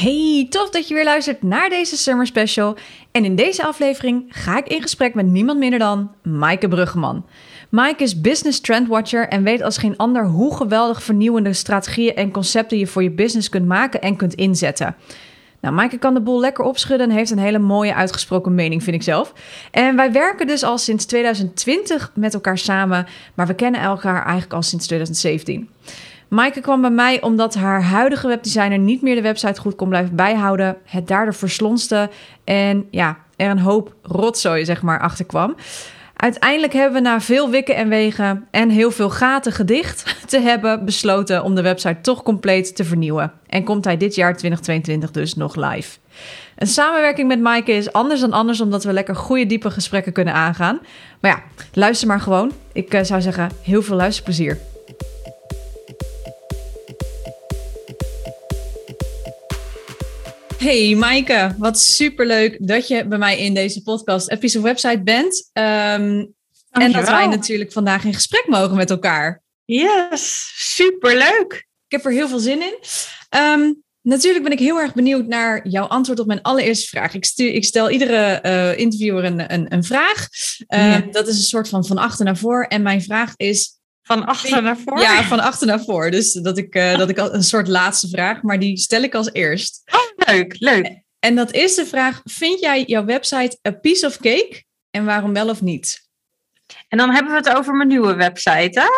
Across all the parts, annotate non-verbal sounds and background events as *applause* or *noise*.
Hey, tof dat je weer luistert naar deze Summer Special. En in deze aflevering ga ik in gesprek met niemand minder dan Maaike Bruggeman. Maaike is business trendwatcher en weet als geen ander hoe geweldig vernieuwende strategieën en concepten je voor je business kunt maken en kunt inzetten. Nou, Maaike kan de boel lekker opschudden en heeft een hele mooie uitgesproken mening, vind ik zelf. En wij werken dus al sinds 2020 met elkaar samen, maar we kennen elkaar eigenlijk al sinds 2017. Maaike kwam bij mij omdat haar huidige webdesigner niet meer de website goed kon blijven bijhouden, het daardoor verslonste en ja, er een hoop rotzooi zeg maar achter kwam. Uiteindelijk hebben we na veel wikken en wegen en heel veel gaten gedicht te hebben besloten om de website toch compleet te vernieuwen. En komt hij dit jaar 2022 dus nog live. Een samenwerking met Maaike is anders dan anders omdat we lekker goede diepe gesprekken kunnen aangaan. Maar ja, luister maar gewoon. Ik uh, zou zeggen, heel veel luisterplezier. Hey Maaike, wat superleuk dat je bij mij in deze podcast Episode Website bent. Um, en dat wij natuurlijk vandaag in gesprek mogen met elkaar. Yes, superleuk. Ik heb er heel veel zin in. Um, natuurlijk ben ik heel erg benieuwd naar jouw antwoord op mijn allereerste vraag. Ik, stuur, ik stel iedere uh, interviewer een, een, een vraag. Um, ja. Dat is een soort van van achter naar voor. En mijn vraag is, van achter naar voor? Ja, van achter naar voor. Dus dat ik, uh, dat ik een soort laatste vraag, maar die stel ik als eerst. Oh, leuk, leuk. En dat is de vraag: vind jij jouw website a piece of cake? En waarom wel of niet? En dan hebben we het over mijn nieuwe website, hè?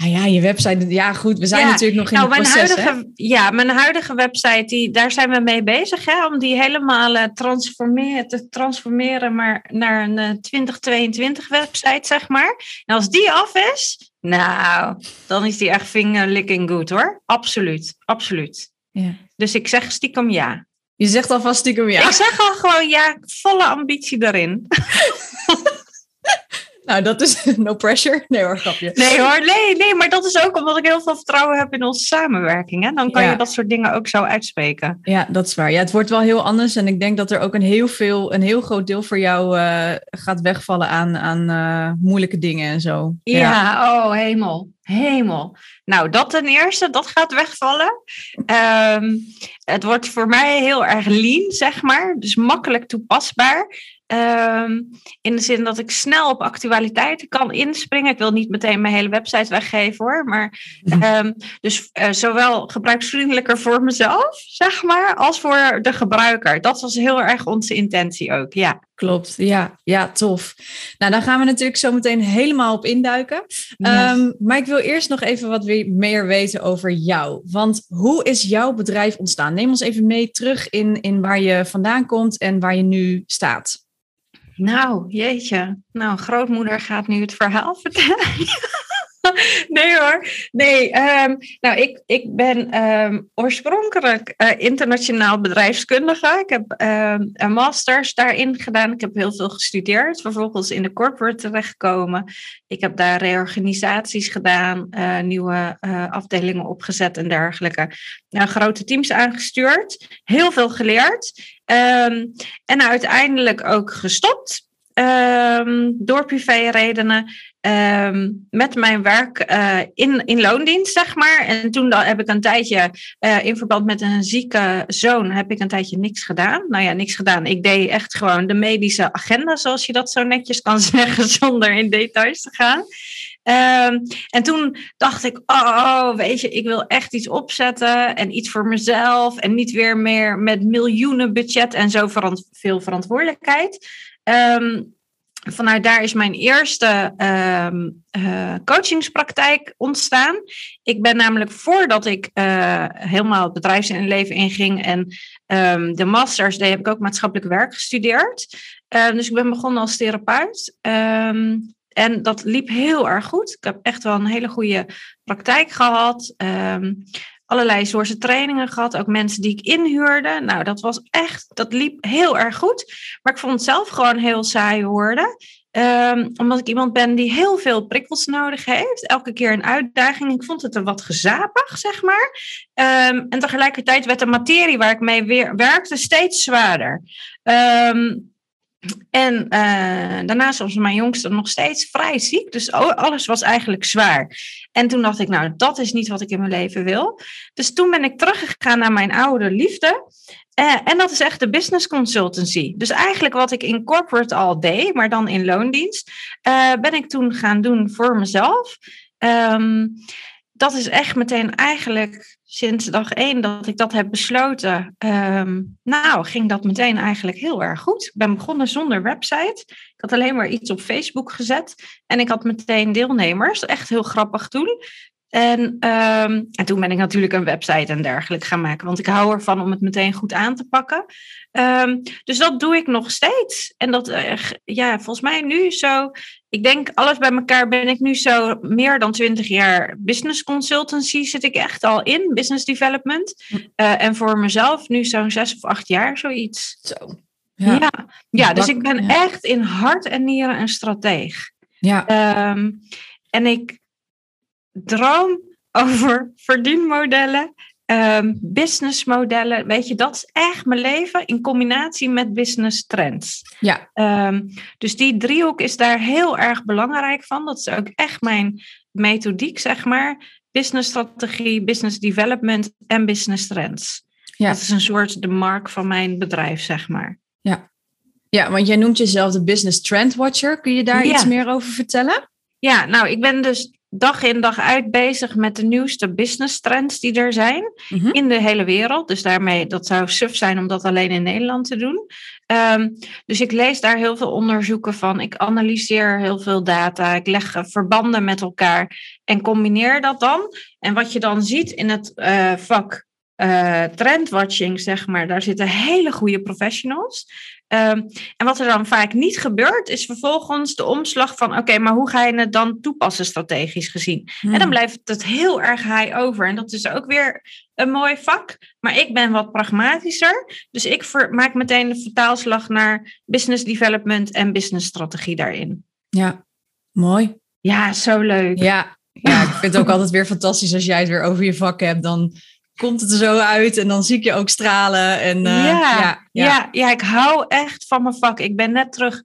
Nou ja, je website, ja goed, we zijn ja, natuurlijk nog in nou, het proces. Mijn huidige, ja, mijn huidige website, die, daar zijn we mee bezig, hè, om die helemaal uh, transformeren, te transformeren maar naar een uh, 2022 website, zeg maar. En als die af is, nou, dan is die echt fingerlicking good hoor. Absoluut, absoluut. Ja. Dus ik zeg stiekem ja. Je zegt alvast stiekem ja. Ik zeg al gewoon ja, volle ambitie erin. *laughs* Nou, dat is *laughs* no pressure. Nee hoor, grapje. Nee hoor, nee, nee, maar dat is ook omdat ik heel veel vertrouwen heb in onze samenwerking. Hè? Dan kan ja. je dat soort dingen ook zo uitspreken. Ja, dat is waar. Ja, het wordt wel heel anders. En ik denk dat er ook een heel, veel, een heel groot deel voor jou uh, gaat wegvallen aan, aan uh, moeilijke dingen en zo. Ja, ja, oh hemel. Hemel. Nou, dat ten eerste, dat gaat wegvallen. Um, het wordt voor mij heel erg lean, zeg maar. Dus makkelijk toepasbaar. Um, in de zin dat ik snel op actualiteiten kan inspringen. Ik wil niet meteen mijn hele website weggeven hoor. Maar um, dus uh, zowel gebruiksvriendelijker voor mezelf, zeg maar, als voor de gebruiker. Dat was heel erg onze intentie ook, ja. Klopt, ja, ja, tof. Nou, daar gaan we natuurlijk zo meteen helemaal op induiken. Yes. Um, maar ik wil eerst nog even wat meer weten over jou. Want hoe is jouw bedrijf ontstaan? Neem ons even mee terug in, in waar je vandaan komt en waar je nu staat. Nou, jeetje. Nou, grootmoeder gaat nu het verhaal vertellen. *laughs* *laughs* nee hoor. Nee, um, nou ik, ik ben um, oorspronkelijk uh, internationaal bedrijfskundige. Ik heb um, een masters daarin gedaan. Ik heb heel veel gestudeerd. Vervolgens in de corporate terechtgekomen. Ik heb daar reorganisaties gedaan. Uh, nieuwe uh, afdelingen opgezet en dergelijke. Nou, grote teams aangestuurd. Heel veel geleerd. en uiteindelijk ook gestopt. Door privéredenen. Um, met mijn werk uh, in, in loondienst, zeg maar. En toen dan heb ik een tijdje, uh, in verband met een zieke zoon, heb ik een tijdje niks gedaan. Nou ja, niks gedaan. Ik deed echt gewoon de medische agenda, zoals je dat zo netjes kan *laughs* zeggen, zonder in details te gaan. Um, en toen dacht ik, oh, weet je, ik wil echt iets opzetten en iets voor mezelf. En niet weer meer met miljoenen budget en zo veel verantwoordelijkheid. Um, vanuit daar is mijn eerste um, uh, coachingspraktijk ontstaan. Ik ben namelijk voordat ik uh, helemaal het bedrijfsleven inging en um, de masters deed, heb ik ook maatschappelijk werk gestudeerd. Uh, dus ik ben begonnen als therapeut. En dat liep heel erg goed. Ik heb echt wel een hele goede praktijk gehad. Allerlei soorten trainingen gehad. Ook mensen die ik inhuurde. Nou, dat was echt, dat liep heel erg goed. Maar ik vond het zelf gewoon heel saai worden. Ehm, omdat ik iemand ben die heel veel prikkels nodig heeft. Elke keer een uitdaging. Ik vond het een wat gezapig, zeg maar. Ehm, en tegelijkertijd werd de materie waar ik mee weer werkte steeds zwaarder. Ehm, en uh, daarnaast was mijn jongste nog steeds vrij ziek. Dus alles was eigenlijk zwaar. En toen dacht ik, nou, dat is niet wat ik in mijn leven wil. Dus toen ben ik teruggegaan naar mijn oude liefde. Uh, en dat is echt de business consultancy. Dus eigenlijk wat ik in corporate al deed, maar dan in loondienst, uh, ben ik toen gaan doen voor mezelf. Um, dat is echt meteen eigenlijk sinds dag één dat ik dat heb besloten. Um, nou, ging dat meteen eigenlijk heel erg goed. Ik ben begonnen zonder website. Ik had alleen maar iets op Facebook gezet. En ik had meteen deelnemers. Echt heel grappig toen. En, um, en toen ben ik natuurlijk een website en dergelijke gaan maken. Want ik hou ervan om het meteen goed aan te pakken. Um, dus dat doe ik nog steeds. En dat, uh, ja, volgens mij nu zo. Ik denk alles bij elkaar ben ik nu zo meer dan twintig jaar business consultancy zit ik echt al in, business development. Uh, en voor mezelf nu zo'n zes of acht jaar zoiets. Zo. Ja, ja, ja dus ik ben echt in hart en nieren een strateeg. Ja. Um, en ik droom over verdienmodellen, um, businessmodellen. Weet je, dat is echt mijn leven in combinatie met business trends. Ja. Um, dus die driehoek is daar heel erg belangrijk van. Dat is ook echt mijn methodiek, zeg maar. Business strategie, business development en business trends. Ja. Dat is een soort de mark van mijn bedrijf, zeg maar. Ja. Ja, want jij noemt jezelf de business trend watcher. Kun je daar ja. iets meer over vertellen? Ja, nou, ik ben dus dag in dag uit bezig met de nieuwste business trends die er zijn mm-hmm. in de hele wereld. Dus daarmee, dat zou suf zijn om dat alleen in Nederland te doen. Um, dus ik lees daar heel veel onderzoeken van. Ik analyseer heel veel data. Ik leg verbanden met elkaar en combineer dat dan. En wat je dan ziet in het uh, vak uh, trendwatching, zeg maar, daar zitten hele goede professionals. Um, en wat er dan vaak niet gebeurt, is vervolgens de omslag van: oké, okay, maar hoe ga je het dan toepassen strategisch gezien? Hmm. En dan blijft het heel erg high over. En dat is ook weer een mooi vak. Maar ik ben wat pragmatischer. Dus ik ver, maak meteen de vertaalslag naar business development en business strategie daarin. Ja, mooi. Ja, zo leuk. Ja, ja ik vind het ook altijd weer fantastisch als jij het weer over je vak hebt. Dan komt het er zo uit en dan zie ik je ook stralen. En, uh, ja, ja, ja. ja, ik hou echt van mijn vak. Ik ben net terug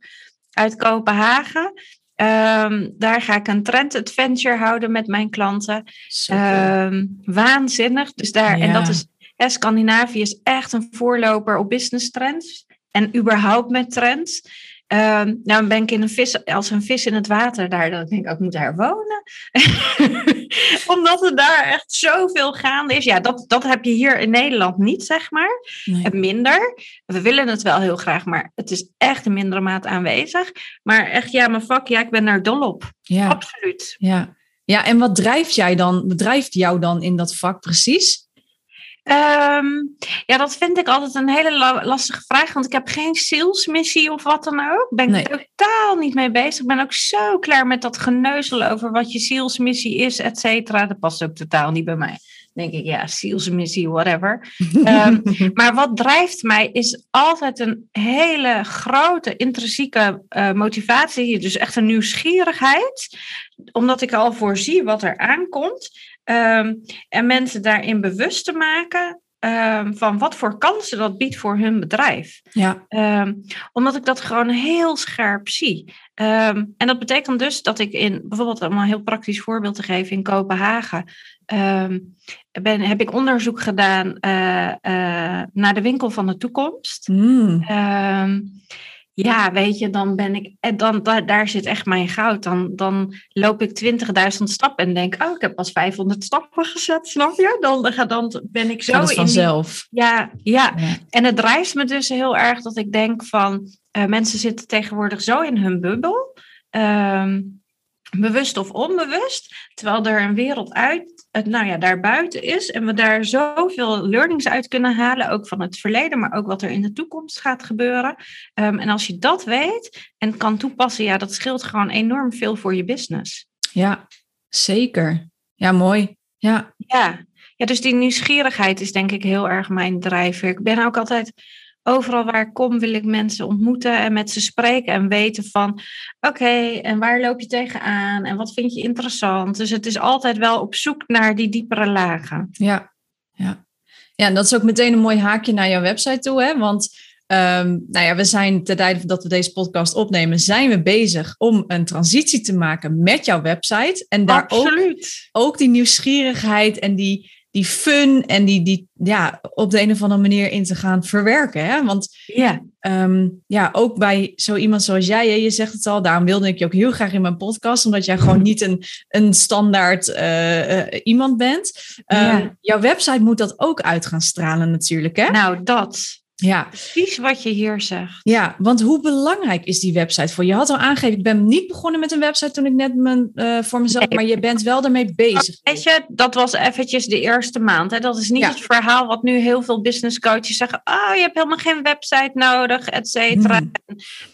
uit Kopenhagen. Um, daar ga ik een trend adventure houden met mijn klanten. Um, waanzinnig. Dus daar, ja. En dat is, hè, Scandinavië is echt een voorloper op business trends. En überhaupt met trends. Um, nou ben ik in een vis, als een vis in het water daar, dan denk ik, ik moet daar wonen. *laughs* Omdat er daar echt zoveel gaande is. Ja, dat, dat heb je hier in Nederland niet, zeg maar. Nee. Minder. We willen het wel heel graag, maar het is echt in mindere mate aanwezig. Maar echt, ja, mijn vak, ja, ik ben daar dol op. Ja. Absoluut. Ja. ja, en wat drijft jij dan, wat drijft jou dan in dat vak precies? Um, ja, dat vind ik altijd een hele lastige vraag, want ik heb geen salesmissie of wat dan ook. Ben ik totaal niet mee bezig. Ik ben ook zo klaar met dat geneuzel over wat je salesmissie is, et cetera. Dat past ook totaal niet bij mij. Dan denk ik, ja, salesmissie, whatever. um, *laughs* maar wat drijft mij is altijd een hele grote intrinsieke uh, motivatie, dus echt een nieuwsgierigheid, omdat ik al voorzie wat er aankomt. Um, en mensen daarin bewust te maken um, van wat voor kansen dat biedt voor hun bedrijf. Ja. Um, omdat ik dat gewoon heel scherp zie. en dat betekent dus dat ik in, bijvoorbeeld om een heel praktisch voorbeeld te geven, in Kopenhagen. Ben, heb ik onderzoek gedaan uh, uh, naar de winkel van de toekomst. Mm. Ja, weet je, dan ben ik, en dan, daar, daar zit echt mijn goud. Dan, dan loop ik 20.000 stappen en denk, oh, ik heb pas 500 stappen gezet, snap je? Dan, dan ben ik zo Gaat vanzelf. Die, ja, ja, ja, en het drijft me dus heel erg dat ik denk van, uh, mensen zitten tegenwoordig zo in hun bubbel. Um, bewust of onbewust, terwijl er een wereld uit, nou ja, daarbuiten is en we daar zoveel learnings uit kunnen halen, ook van het verleden, maar ook wat er in de toekomst gaat gebeuren. Um, en als je dat weet en kan toepassen, ja, dat scheelt gewoon enorm veel voor je business. Ja, zeker. Ja, mooi. Ja. Ja. Ja, dus die nieuwsgierigheid is denk ik heel erg mijn drijfveer. Ik ben ook altijd overal waar ik kom, wil ik mensen ontmoeten en met ze spreken en weten van, oké, en waar loop je tegenaan en wat vind je interessant? Dus het is altijd wel op zoek naar die diepere lagen. Ja, ja. Ja, en dat is ook meteen een mooi haakje naar jouw website toe, hè? Want um, nou ja, we zijn ten tijde dat we deze podcast opnemen, zijn we bezig om een transitie te maken met jouw website. En daar Absoluut. Ook, ook die nieuwsgierigheid en die, die fun en die, die ja, op de een of andere manier in te gaan verwerken. Hè? Want ja. Um, ja, ook bij zo iemand zoals jij, je zegt het al, daarom wilde ik je ook heel graag in mijn podcast, omdat jij gewoon niet een, een standaard uh, uh, iemand bent. Um, ja. Jouw website moet dat ook uit gaan stralen natuurlijk. Hè? Nou, dat. Ja. Precies wat je hier zegt. Ja, want hoe belangrijk is die website voor je? Je had al aangegeven, ik ben niet begonnen met een website toen ik net mijn, uh, voor mezelf, nee. maar je bent wel daarmee bezig. Weet je, dat was eventjes de eerste maand. Hè? Dat is niet ja. het verhaal wat nu heel veel business coaches zeggen. Oh, je hebt helemaal geen website nodig, et cetera. Hmm.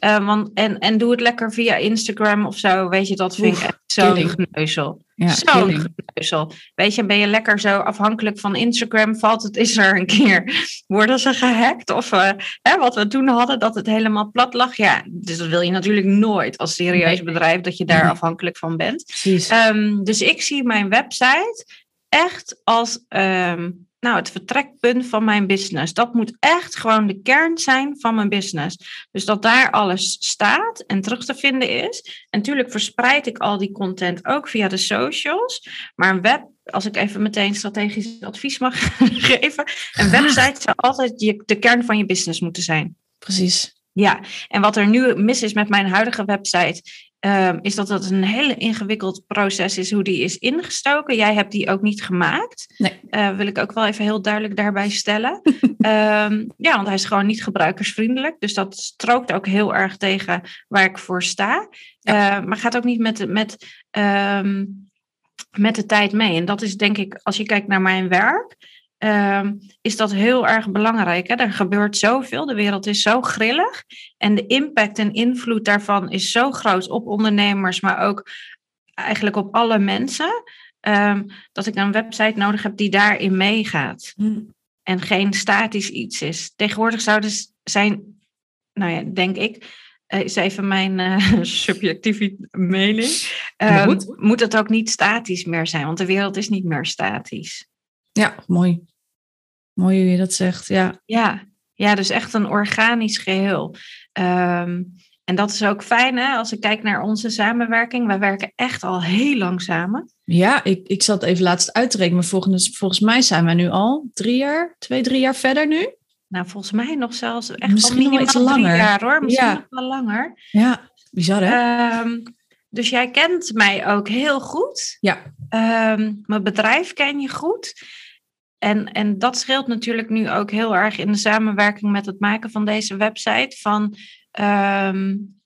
Uh, want, en, en doe het lekker via Instagram of zo. Weet je, dat vind Oef, ik echt zo'n geneuzel. Ja, Zo'n geneuzel. Weet je, ben je lekker zo afhankelijk van Instagram? Valt het, is er een keer, worden ze gehackt? Of uh, hè, wat we toen hadden, dat het helemaal plat lag. Ja, dus dat wil je natuurlijk nooit als serieus bedrijf, dat je daar afhankelijk van bent. Um, dus ik zie mijn website echt als um, nou, het vertrekpunt van mijn business. Dat moet echt gewoon de kern zijn van mijn business. Dus dat daar alles staat en terug te vinden is. En natuurlijk verspreid ik al die content ook via de socials. Maar een web, als ik even meteen strategisch advies mag *laughs* geven. Een website zou altijd de kern van je business moeten zijn. Precies. Ja, en wat er nu mis is met mijn huidige website, um, is dat het een hele ingewikkeld proces is hoe die is ingestoken. Jij hebt die ook niet gemaakt. Nee. Uh, wil ik ook wel even heel duidelijk daarbij stellen. um, *laughs* ja, want hij is gewoon niet gebruikersvriendelijk. Dus dat strookt ook heel erg tegen waar ik voor sta. Ja. Uh, maar gaat ook niet met, met, um, met de tijd mee. En dat is denk ik, als je kijkt naar mijn werk. Um, is dat heel erg belangrijk. Hè? Er gebeurt zoveel, de wereld is zo grillig. En de impact en invloed daarvan is zo groot op ondernemers, maar ook eigenlijk op alle mensen. Um, dat ik een website nodig heb die daarin meegaat. Hmm. En geen statisch iets is. Tegenwoordig zou dus zijn, nou ja, denk ik, uh, is even mijn uh, *laughs* subjectieve mening. Um, moet. moet het ook niet statisch meer zijn, want de wereld is niet meer statisch. Ja, mooi. Mooi hoe je dat zegt, ja. Ja, ja dus echt een organisch geheel. Um, en dat is ook fijn, hè, als ik kijk naar onze samenwerking. Wij werken echt al heel lang samen. Ja, ik, ik zat even laatst uit te rekenen. Volgens, volgens mij zijn wij nu al drie jaar, twee, drie jaar verder nu. Nou, volgens mij nog zelfs echt Misschien al wel iets langer. jaar hoor. Misschien ja. nog wel langer. Ja, bizar hè? Um, dus jij kent mij ook heel goed. Ja. Um, mijn bedrijf ken je goed. En, en dat scheelt natuurlijk nu ook heel erg in de samenwerking met het maken van deze website. Van, um,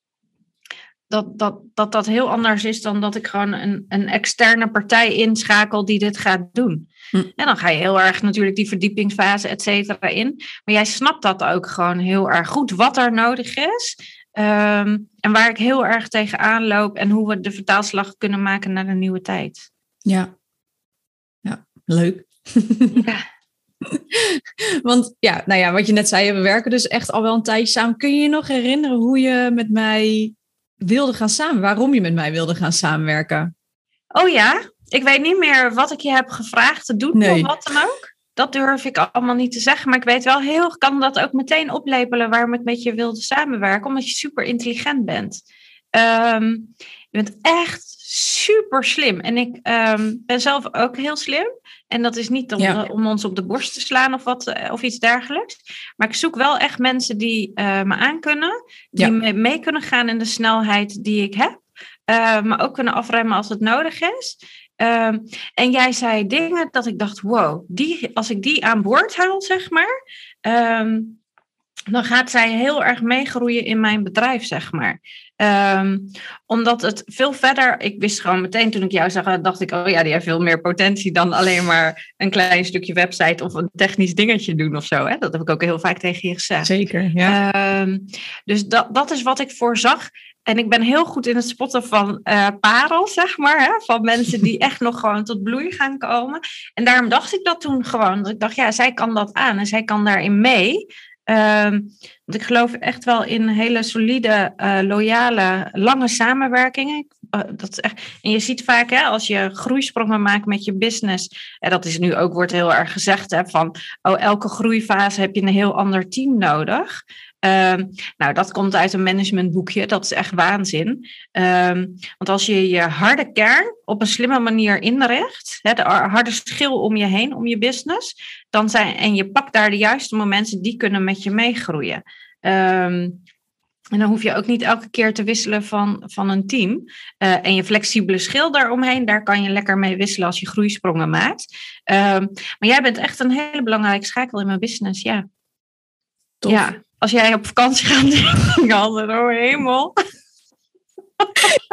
dat, dat, dat dat heel anders is dan dat ik gewoon een, een externe partij inschakel die dit gaat doen. Hm. En dan ga je heel erg natuurlijk die verdiepingsfase, et cetera, in. Maar jij snapt dat ook gewoon heel erg goed, wat er nodig is. Um, en waar ik heel erg tegenaan loop en hoe we de vertaalslag kunnen maken naar de nieuwe tijd. Ja, ja leuk. Ja. *laughs* Want ja, nou ja, wat je net zei, we werken dus echt al wel een tijdje samen. Kun je je nog herinneren hoe je met mij wilde gaan samen? Waarom je met mij wilde gaan samenwerken? Oh ja, ik weet niet meer wat ik je heb gevraagd te doen nee. of wat dan ook. Dat durf ik allemaal niet te zeggen. Maar ik weet wel heel, ik kan dat ook meteen oplepelen waarom ik met je wilde samenwerken. Omdat je super intelligent bent. Um, je bent echt super slim. En ik um, ben zelf ook heel slim. En dat is niet om, Ja. om ons op de borst te slaan of, wat, eh, of iets dergelijks. Maar ik zoek wel echt mensen die eh, me aankunnen. Die Ja. mee kunnen gaan in de snelheid die ik heb. Eh, maar ook kunnen afremmen als het nodig is. Ehm, en jij zei dingen dat ik dacht, wow, die, als ik die aan boord haal, zeg maar, ehm, dan gaat zij heel erg meegroeien in mijn bedrijf, zeg maar. Ehm, omdat het veel verder, ik wist gewoon meteen toen ik jou zag, dacht ik, oh ja, die heeft veel meer potentie dan alleen maar een klein stukje website of een technisch dingetje doen of zo. Hè? Dat heb ik ook heel vaak tegen je gezegd. Zeker, ja. Ehm, dus dat, dat is wat ik voorzag. En ik ben heel goed in het spotten van uh, parels, zeg maar. Hè? Van mensen die echt nog gewoon tot bloei gaan komen. En daarom dacht ik dat toen gewoon. Dat ik dacht, ja, zij kan dat aan en zij kan daarin mee. Um, want ik geloof echt wel in hele solide, uh, loyale, lange samenwerkingen. Uh, dat is echt, en je ziet vaak hè, als je groeisprongen maakt met je business. En dat is nu ook, wordt heel erg gezegd, hè, van oh, elke groeifase heb je een heel ander team nodig. Um, nou, dat komt uit een managementboekje. Dat is echt waanzin. Um, want als je je harde kern op een slimme manier inricht, hè, de harde schil om je heen, om je business, dan zijn, en je pakt daar de juiste momenten, die kunnen met je meegroeien. Um, en dan hoef je ook niet elke keer te wisselen van, van een team. Uh, en je flexibele schil daaromheen, daar kan je lekker mee wisselen als je groeisprongen maakt. Um, maar jij bent echt een hele belangrijke schakel in mijn business, ja. Tof. Ja, als jij op vakantie gaat, denk ik altijd, oh hemel.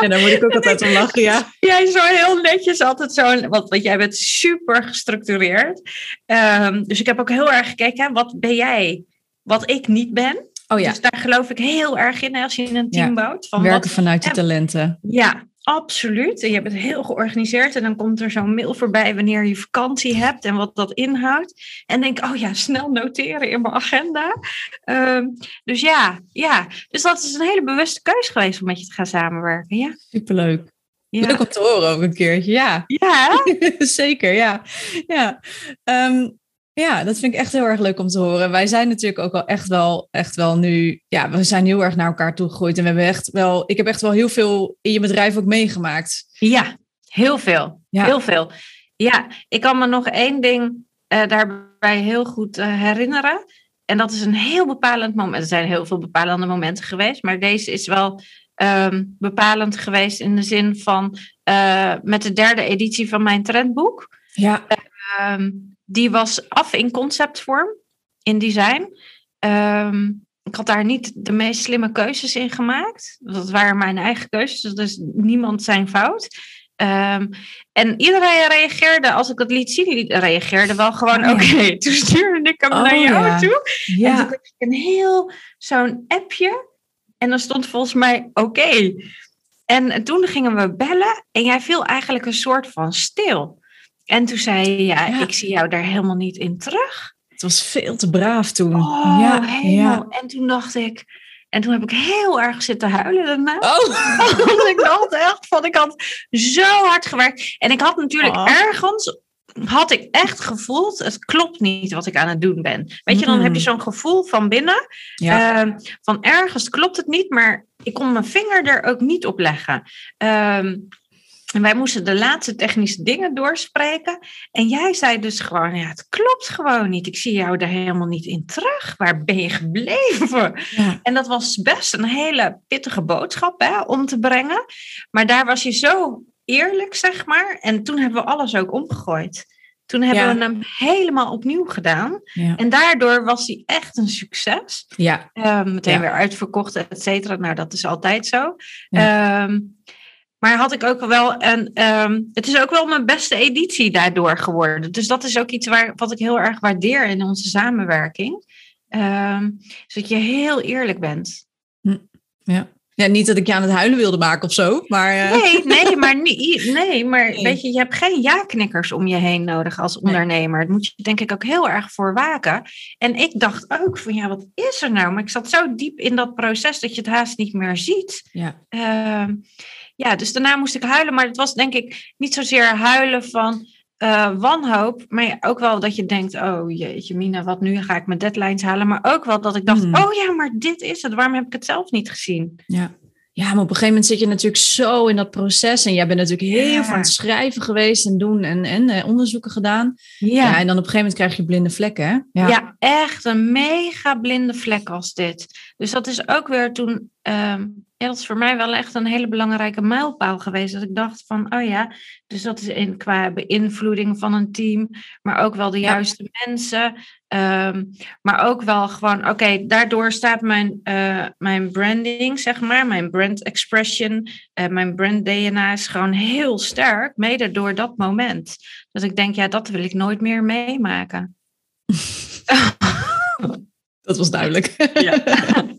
Ja, daar moet ik ook *laughs* altijd om lachen, ja. Jij is zo heel netjes, altijd zo, want, want jij bent super gestructureerd. Um, dus ik heb ook heel erg gekeken, wat ben jij, wat ik niet ben? Oh ja. Dus daar geloof ik heel erg in als je een team Ja. bouwt. Van Werken wat, vanuit je talenten. ja, absoluut. En je bent heel georganiseerd. En dan komt er zo'n mail voorbij wanneer je vakantie hebt en wat dat inhoudt. En denk, oh ja, snel noteren in mijn agenda. Ehm, dus ja, ja, dus dat is een hele bewuste keuze geweest om met je te gaan samenwerken. Ja, Superleuk. ja. Leuk om te horen ook een keertje, ja. ja. *laughs* Zeker, ja. Ja. Ehm, ja, dat vind ik echt heel erg leuk om te horen. Wij zijn natuurlijk ook wel echt wel, echt wel nu, ja, we zijn heel erg naar elkaar toegegroeid. En we hebben echt wel, ik heb echt wel heel veel in je bedrijf ook meegemaakt. Ja, heel veel. Ja. Heel veel. Ja, ik kan me nog één ding eh, daarbij heel goed eh, herinneren. En dat is een heel bepalend moment. Er zijn heel veel bepalende momenten geweest, maar deze is wel ehm, bepalend geweest in de zin van eh, met de derde editie van mijn trendboek. Ja, Ehm, die was af in conceptvorm, in design. Ehm, ik had daar niet de meest slimme keuzes in gemaakt. Dat waren mijn eigen keuzes, dus dat is niemand zijn fout. Ehm, en iedereen reageerde, als ik dat liet zien, die reageerde wel gewoon ja. oké. *laughs* Toen stuurde ik hem Oh naar jou ja. toe. En toen kreeg ik een heel zo'n appje. En dan stond volgens mij oké. En toen gingen we bellen en jij viel eigenlijk een soort van stil. En toen zei je, ja, Ja. ik zie jou daar helemaal niet in terug. Het was veel te braaf toen. Oh, ja, hemel. ja. En toen dacht ik, en toen heb ik heel erg zitten huilen daarna. Oh, *laughs* Want ik dacht echt van, ik had zo hard gewerkt. En ik had natuurlijk Oh. ergens, had ik echt gevoeld, het klopt niet wat ik aan het doen ben. Weet je, dan Mm. heb je zo'n gevoel van binnen, ja. Ehm, van ergens klopt het niet, maar ik kon mijn vinger er ook niet op leggen. Ehm, en wij moesten de laatste technische dingen doorspreken. En jij zei dus gewoon, ja, het klopt gewoon niet. Ik zie jou er helemaal niet in terug. Waar ben je gebleven? ja. En dat was best een hele pittige boodschap hè, om te brengen. Maar daar was je zo eerlijk, zeg maar. En toen hebben we alles ook omgegooid. Toen hebben Ja. we hem helemaal opnieuw gedaan. Ja. En daardoor was hij echt een succes. ja. Ehm, meteen weer uitverkocht, et cetera. Nou, dat is altijd zo. Ehm, maar had ik ook wel een. ehm, het is ook wel mijn beste editie daardoor geworden. Dus dat is ook iets waar, wat ik heel erg waardeer in onze samenwerking. Ehm zodat je heel eerlijk bent. Ja, niet dat ik je aan het huilen wilde maken of zo, maar... eh, Nee, nee, maar, niet, nee, maar Nee. weet je, je hebt geen ja-knikkers om je heen nodig als ondernemer. Daar moet je denk ik ook heel erg voor waken. En ik dacht ook van ja, wat is er nou? Maar ik zat zo diep in dat proces dat je het haast niet meer ziet. ja. Ehm, ja, dus daarna moest ik huilen, maar het was denk ik niet zozeer huilen van eh, wanhoop, maar ook wel dat je denkt, oh jeetje Mina, wat nu ga ik mijn deadlines halen, maar ook wel dat ik dacht, Hmm. oh ja, maar dit is het, waarom heb ik het zelf niet gezien? Ja. ja, maar op een gegeven moment zit je natuurlijk zo in dat proces. En jij bent natuurlijk heel Ja. veel aan het schrijven geweest en doen en, en eh, onderzoeken gedaan. Ja. en dan op een gegeven moment krijg je blinde vlekken, hè? Ja. echt een mega blinde vlek als dit. Dus dat is ook weer toen, ehm, ja, dat is voor mij wel echt een hele belangrijke mijlpaal geweest. Dat ik dacht van, oh ja, dus dat is in, qua beïnvloeding van een team, maar ook wel de Ja. juiste mensen. ehm, maar ook wel gewoon, oké, daardoor staat mijn, eh, mijn branding, zeg maar, mijn brand expression, eh, mijn brand DNA is gewoon heel sterk, mede door dat moment. Dat ik denk, ja, dat wil ik nooit meer meemaken. *laughs* Dat was duidelijk. Ja. *laughs*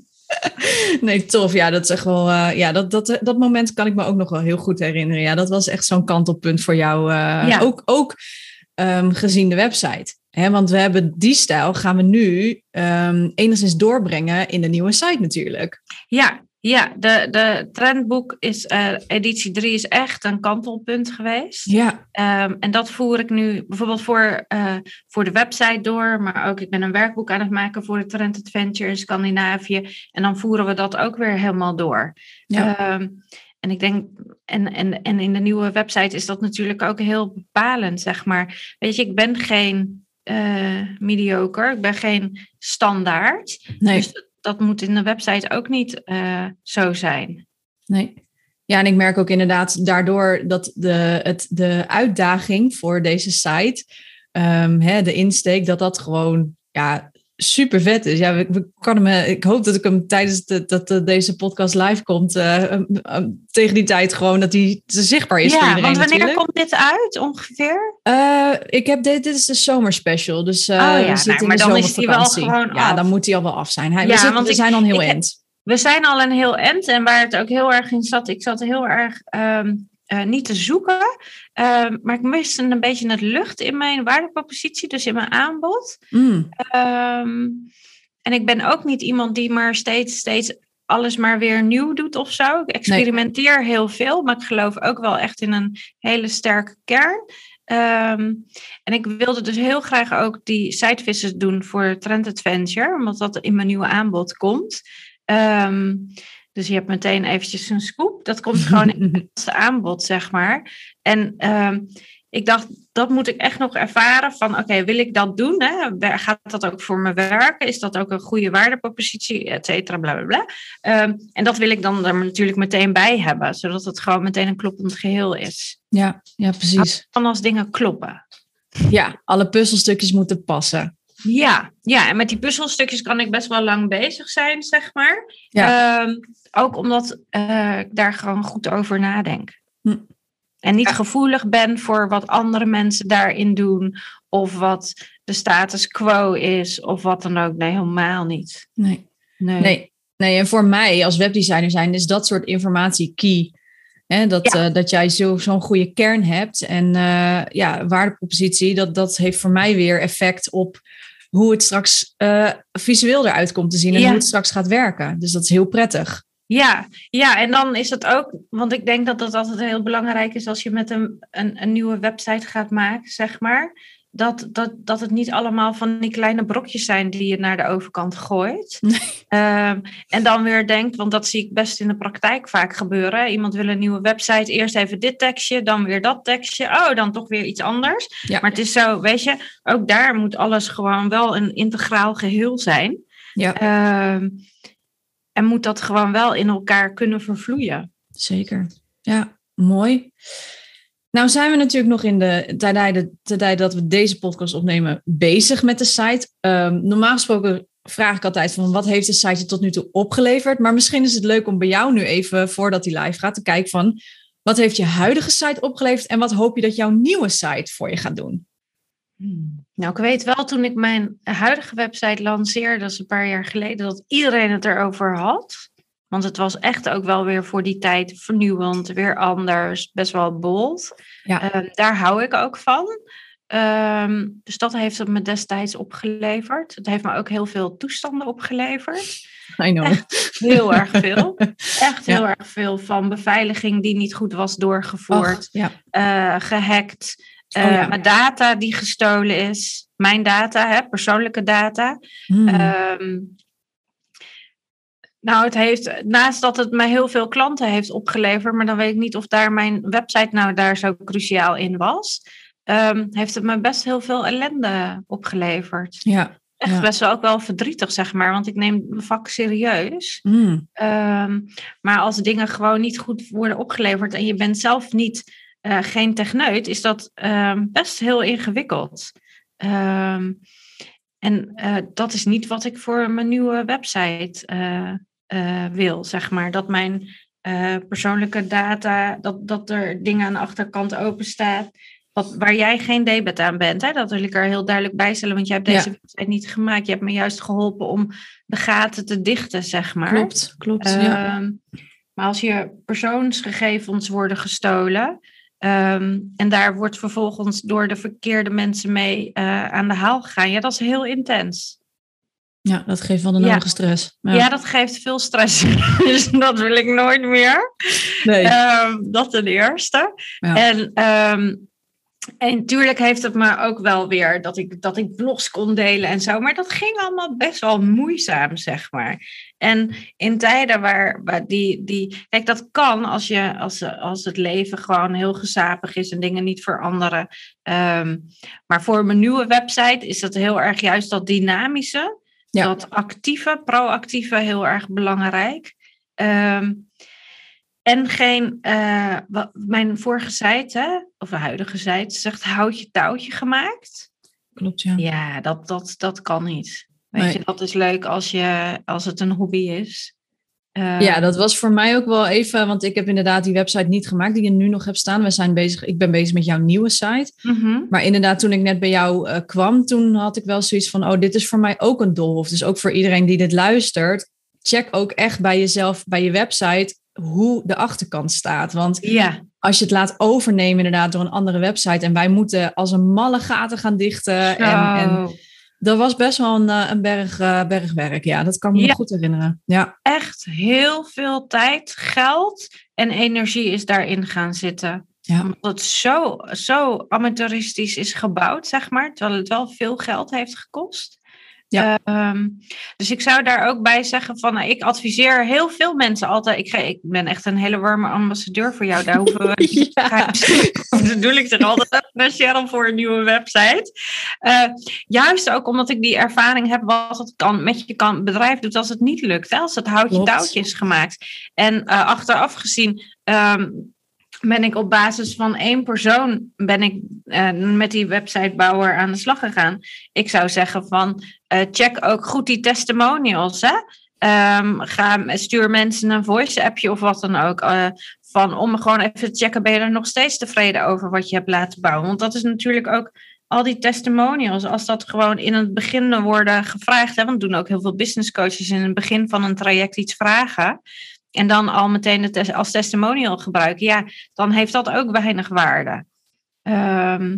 *laughs* nee, tof. Ja, dat is echt wel. Uh, ja, dat, dat, dat moment kan ik me ook nog wel heel goed herinneren. Ja, dat was echt zo'n kantelpunt voor jou. Uh, ja. Ook, ook um, gezien de website. He, want we hebben die stijl gaan we nu um, enigszins doorbrengen in de nieuwe site natuurlijk. Ja, ja, de, de trendboek is, uh, editie 3 is echt een kantelpunt geweest. Ja. Um, en dat voer ik nu bijvoorbeeld voor, uh, voor de website door, maar ook ik ben een werkboek aan het maken voor de Trend Adventure in Scandinavië. En dan voeren we dat ook weer helemaal door. Ja. Um, en ik denk, en, en, en in de nieuwe website is dat natuurlijk ook heel bepalend, zeg maar. Weet je, ik ben geen uh, mediocre, ik ben geen standaard. Nee. Dus dat moet in de website ook niet uh, zo zijn. Nee. Ja, en ik merk ook inderdaad daardoor dat de, het, de uitdaging voor deze site, um, hè, de insteek, dat dat gewoon ja, super vet is. Ja, we, we kan hem, ik hoop dat ik hem tijdens de, dat de, deze podcast live komt, uh, um, tegen die tijd gewoon dat hij zichtbaar is ja, voor iedereen. want wanneer natuurlijk. komt dit uit ongeveer? Uh, ik heb dit, dit is de zomerspecial, dus uh, oh, ja. we nou, maar dan is die wel gewoon ja, af. dan moet hij al wel af zijn. Hij, Ja, we, zitten- want we ik- zijn al een heel eind. We zijn al een heel end en waar het ook heel erg in zat, ik zat heel erg ehm, eh, niet te zoeken, ehm, maar ik miste een beetje het lucht in mijn waardepropositie, dus in mijn aanbod. Mm, Ehm, en ik ben ook niet iemand die maar steeds, steeds alles maar weer nieuw doet of zo. Ik experimenteer heel veel, maar ik geloof ook wel echt in een hele sterke kern. Ehm, en ik wilde dus heel graag ook die sitevisits doen voor Trend Adventure, omdat dat in mijn nieuwe aanbod komt. Dus je hebt meteen eventjes een scoop. Dat komt *laughs* gewoon in het aanbod, zeg maar. En ehm, ik dacht, dat moet ik echt nog ervaren van, oké, wil ik dat doen? Hè? Gaat dat ook voor me werken? Is dat ook een goede waardepropositie, et cetera, bla, bla, bla. Ehm, en dat wil ik dan er natuurlijk meteen bij hebben, zodat het gewoon meteen een kloppend geheel is. ja, ja, precies. Van als dingen kloppen. Ja, alle puzzelstukjes moeten passen. Ja, ja, en met die puzzelstukjes kan ik best wel lang bezig zijn, zeg maar. Ja. Ehm, ook omdat eh, ik daar gewoon goed over nadenk. Hm. En niet Ja. gevoelig ben voor wat andere mensen daarin doen. Of wat de status quo is. Of wat dan ook. Nee, helemaal niet. Nee. Nee. Nee, nee, en voor mij als webdesigner zijn is dat soort informatie key. Hè, dat, Ja. eh, dat jij zo, zo'n goede kern hebt en eh, ja, waardepropositie, dat, dat heeft voor mij weer effect op hoe het straks eh, visueel eruit komt te zien en Ja. hoe het straks gaat werken. Dus dat is heel prettig. Ja, ja, en dan is het ook, want ik denk dat dat altijd heel belangrijk is als je met een, een, een nieuwe website gaat maken, zeg maar. Dat, dat, dat het niet allemaal van die kleine brokjes zijn die je naar de overkant gooit. Nee. Ehm, en dan weer denkt, want dat zie ik best in de praktijk vaak gebeuren. Iemand wil een nieuwe website, eerst even dit tekstje, dan weer dat tekstje. Oh, dan toch weer iets anders. Ja. Maar het is zo, weet je, ook daar moet alles gewoon wel een integraal geheel zijn. Ja, Ehm, en moet dat gewoon wel in elkaar kunnen vervloeien. zeker. Ja, mooi. Nou zijn we natuurlijk nog in de tijd, dat we deze podcast opnemen bezig met de site. Ehm, normaal gesproken vraag ik altijd van wat heeft de site je tot nu toe opgeleverd? Maar misschien is het leuk om bij jou nu even, voordat die live gaat, te kijken van wat heeft je huidige site opgeleverd en wat hoop je dat jouw nieuwe site voor je gaat doen? Nou, ik weet wel toen ik mijn huidige website lanceerde, dat is een paar jaar geleden, dat iedereen het erover had. Want het was echt ook wel weer voor die tijd vernieuwend, weer anders, best wel bold. Ja. Ehm, daar hou ik ook van. Ehm, dus dat heeft het me destijds opgeleverd. Het heeft me ook heel veel toestanden opgeleverd. I know. Heel erg veel. *laughs* Echt Ja. heel erg veel van beveiliging die niet goed was doorgevoerd, Och, ja. eh, gehackt, Oh, eh, ja. mijn data die gestolen is, mijn data, hè, persoonlijke data. Hmm. Ehm, nou, het heeft, naast dat het mij heel veel klanten heeft opgeleverd, maar dan weet ik niet of daar mijn website nou daar zo cruciaal in was, ehm, heeft het me best heel veel ellende opgeleverd. ja. Echt Ja. best wel ook wel verdrietig, zeg maar, want ik neem mijn vak serieus. Hmm. Ehm, maar als dingen gewoon niet goed worden opgeleverd en je bent zelf niet eh, geen techneut, is dat ehm, best heel ingewikkeld. En eh, dat is niet wat ik voor mijn nieuwe website eh, eh, wil, zeg maar. Dat mijn eh, persoonlijke data, dat, dat er dingen aan de achterkant open staat wat, waar jij geen debet aan bent. Hè? Dat wil ik er heel duidelijk bij stellen, want jij hebt deze Ja. website niet gemaakt. Je hebt me juist geholpen om de gaten te dichten, zeg maar. Klopt, klopt. ja. Ehm, Maar als je persoonsgegevens worden gestolen ehm, en daar wordt vervolgens door de verkeerde mensen mee eh, aan de haal gegaan, ja, dat is heel intens. Ja, dat geeft wel de Ja. nodige stress. Ja, dat geeft veel stress. *laughs* dus dat wil ik nooit meer. nee. Ehm, dat ten eerste. Ja. En, ehm, en natuurlijk heeft het me ook wel weer dat ik, dat ik vlogs kon delen en zo. Maar dat ging allemaal best wel moeizaam, zeg maar. En in tijden waar, waar die, die. Kijk, dat kan als, je, als, als het leven gewoon heel gezapig is en dingen niet veranderen. Ehm, maar voor mijn nieuwe website is dat heel erg juist dat dynamische. Ja. Dat actieve, proactieve heel erg belangrijk. Ehm, en geen, eh, wat, mijn vorige site, of de huidige site, zegt houtje touwtje gemaakt. Klopt, ja. Ja, dat, dat, dat kan niet. Weet Nee. je, dat is leuk als, je, als het een hobby is. Ja, dat was voor mij ook wel even, want ik heb inderdaad die website niet gemaakt die je nu nog hebt staan. We zijn bezig, ik ben bezig met jouw nieuwe site. mhm. Maar inderdaad, toen ik net bij jou eh, kwam, toen had ik wel zoiets van, oh, dit is voor mij ook een doolhof. Dus ook voor iedereen die dit luistert, check ook echt bij jezelf, bij je website, hoe de achterkant staat. Want als je het laat overnemen inderdaad door een andere website en wij moeten als een malle gaten gaan dichten. En, en. Dat was best wel een, eh, een berg, eh, bergwerk. Ja, dat kan me Ja. goed herinneren. Ja, echt heel veel tijd, geld en energie is daarin gaan zitten. Ja. Omdat het zo, zo amateuristisch is gebouwd, zeg maar. Terwijl het wel veel geld heeft gekost. Ja. Ehm, dus ik zou daar ook bij zeggen van, nou, ik adviseer heel veel mensen altijd. Ik, ik ben echt een hele warme ambassadeur voor jou. Daar hoeven we *laughs* niet Ja. bedoel ik zeg altijd naar Cheryl voor een nieuwe website. Eh, juist ook omdat ik die ervaring heb wat het kan, met je kan, bedrijf doet als het niet lukt. Hè? Als het houtje touwtje is gemaakt. En eh, achteraf gezien ehm, ben ik op basis van één persoon ben ik, eh, met die websitebouwer aan de slag gegaan. Ik zou zeggen van eh, check ook goed die testimonials. Hè? Ehm, ga, stuur mensen een voice-appje of wat dan ook. eh, van om gewoon even te checken, ben je er nog steeds tevreden over wat je hebt laten bouwen? Want dat is natuurlijk ook al die testimonials, als dat gewoon in het begin worden gevraagd, hè, want doen ook heel veel business coaches in het begin van een traject iets vragen. En dan al meteen het als testimonial gebruiken, ja, dan heeft dat ook weinig waarde. Ehm,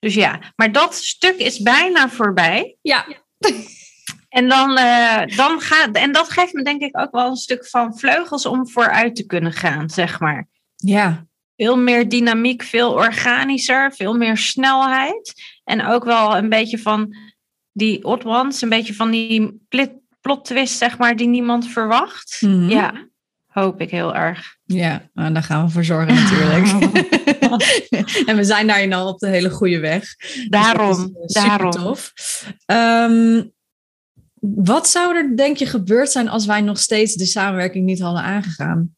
dus ja, maar dat stuk is bijna voorbij. ja. En, dan, eh, dan gaat, en dat geeft me denk ik ook wel een stuk van vleugels om vooruit te kunnen gaan, zeg maar. ja. Veel meer dynamiek, veel organischer, veel meer snelheid. En ook wel een beetje van die odd ones, een beetje van die plot twist, zeg maar, die niemand verwacht. Mhm. Ja, hoop ik heel erg. Ja, nou, daar gaan we voor zorgen natuurlijk. *laughs* *laughs* en we zijn daarin al op de hele goede weg. Dus Daarom, eh, daarom. Supertof. Ehm, wat zou er, denk je, gebeurd zijn als wij nog steeds de samenwerking niet hadden aangegaan?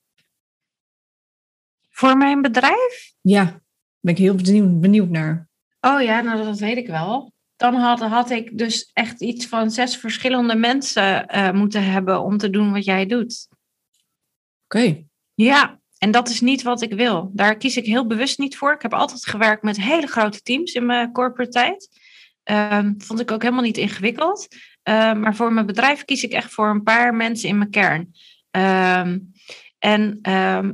Voor mijn bedrijf? Ja, ben ik heel benieuwd, benieuwd naar. Oh ja, nou dat weet ik wel. Dan had, had ik dus echt iets van zes verschillende mensen eh, moeten hebben om te doen wat jij doet. Ja, en dat is niet wat ik wil. Daar kies ik heel bewust niet voor. Ik heb altijd gewerkt met hele grote teams in mijn corporate tijd. Ehm, vond ik ook helemaal niet ingewikkeld. Ehm, maar voor mijn bedrijf kies ik echt voor een paar mensen in mijn kern. Ehm, en,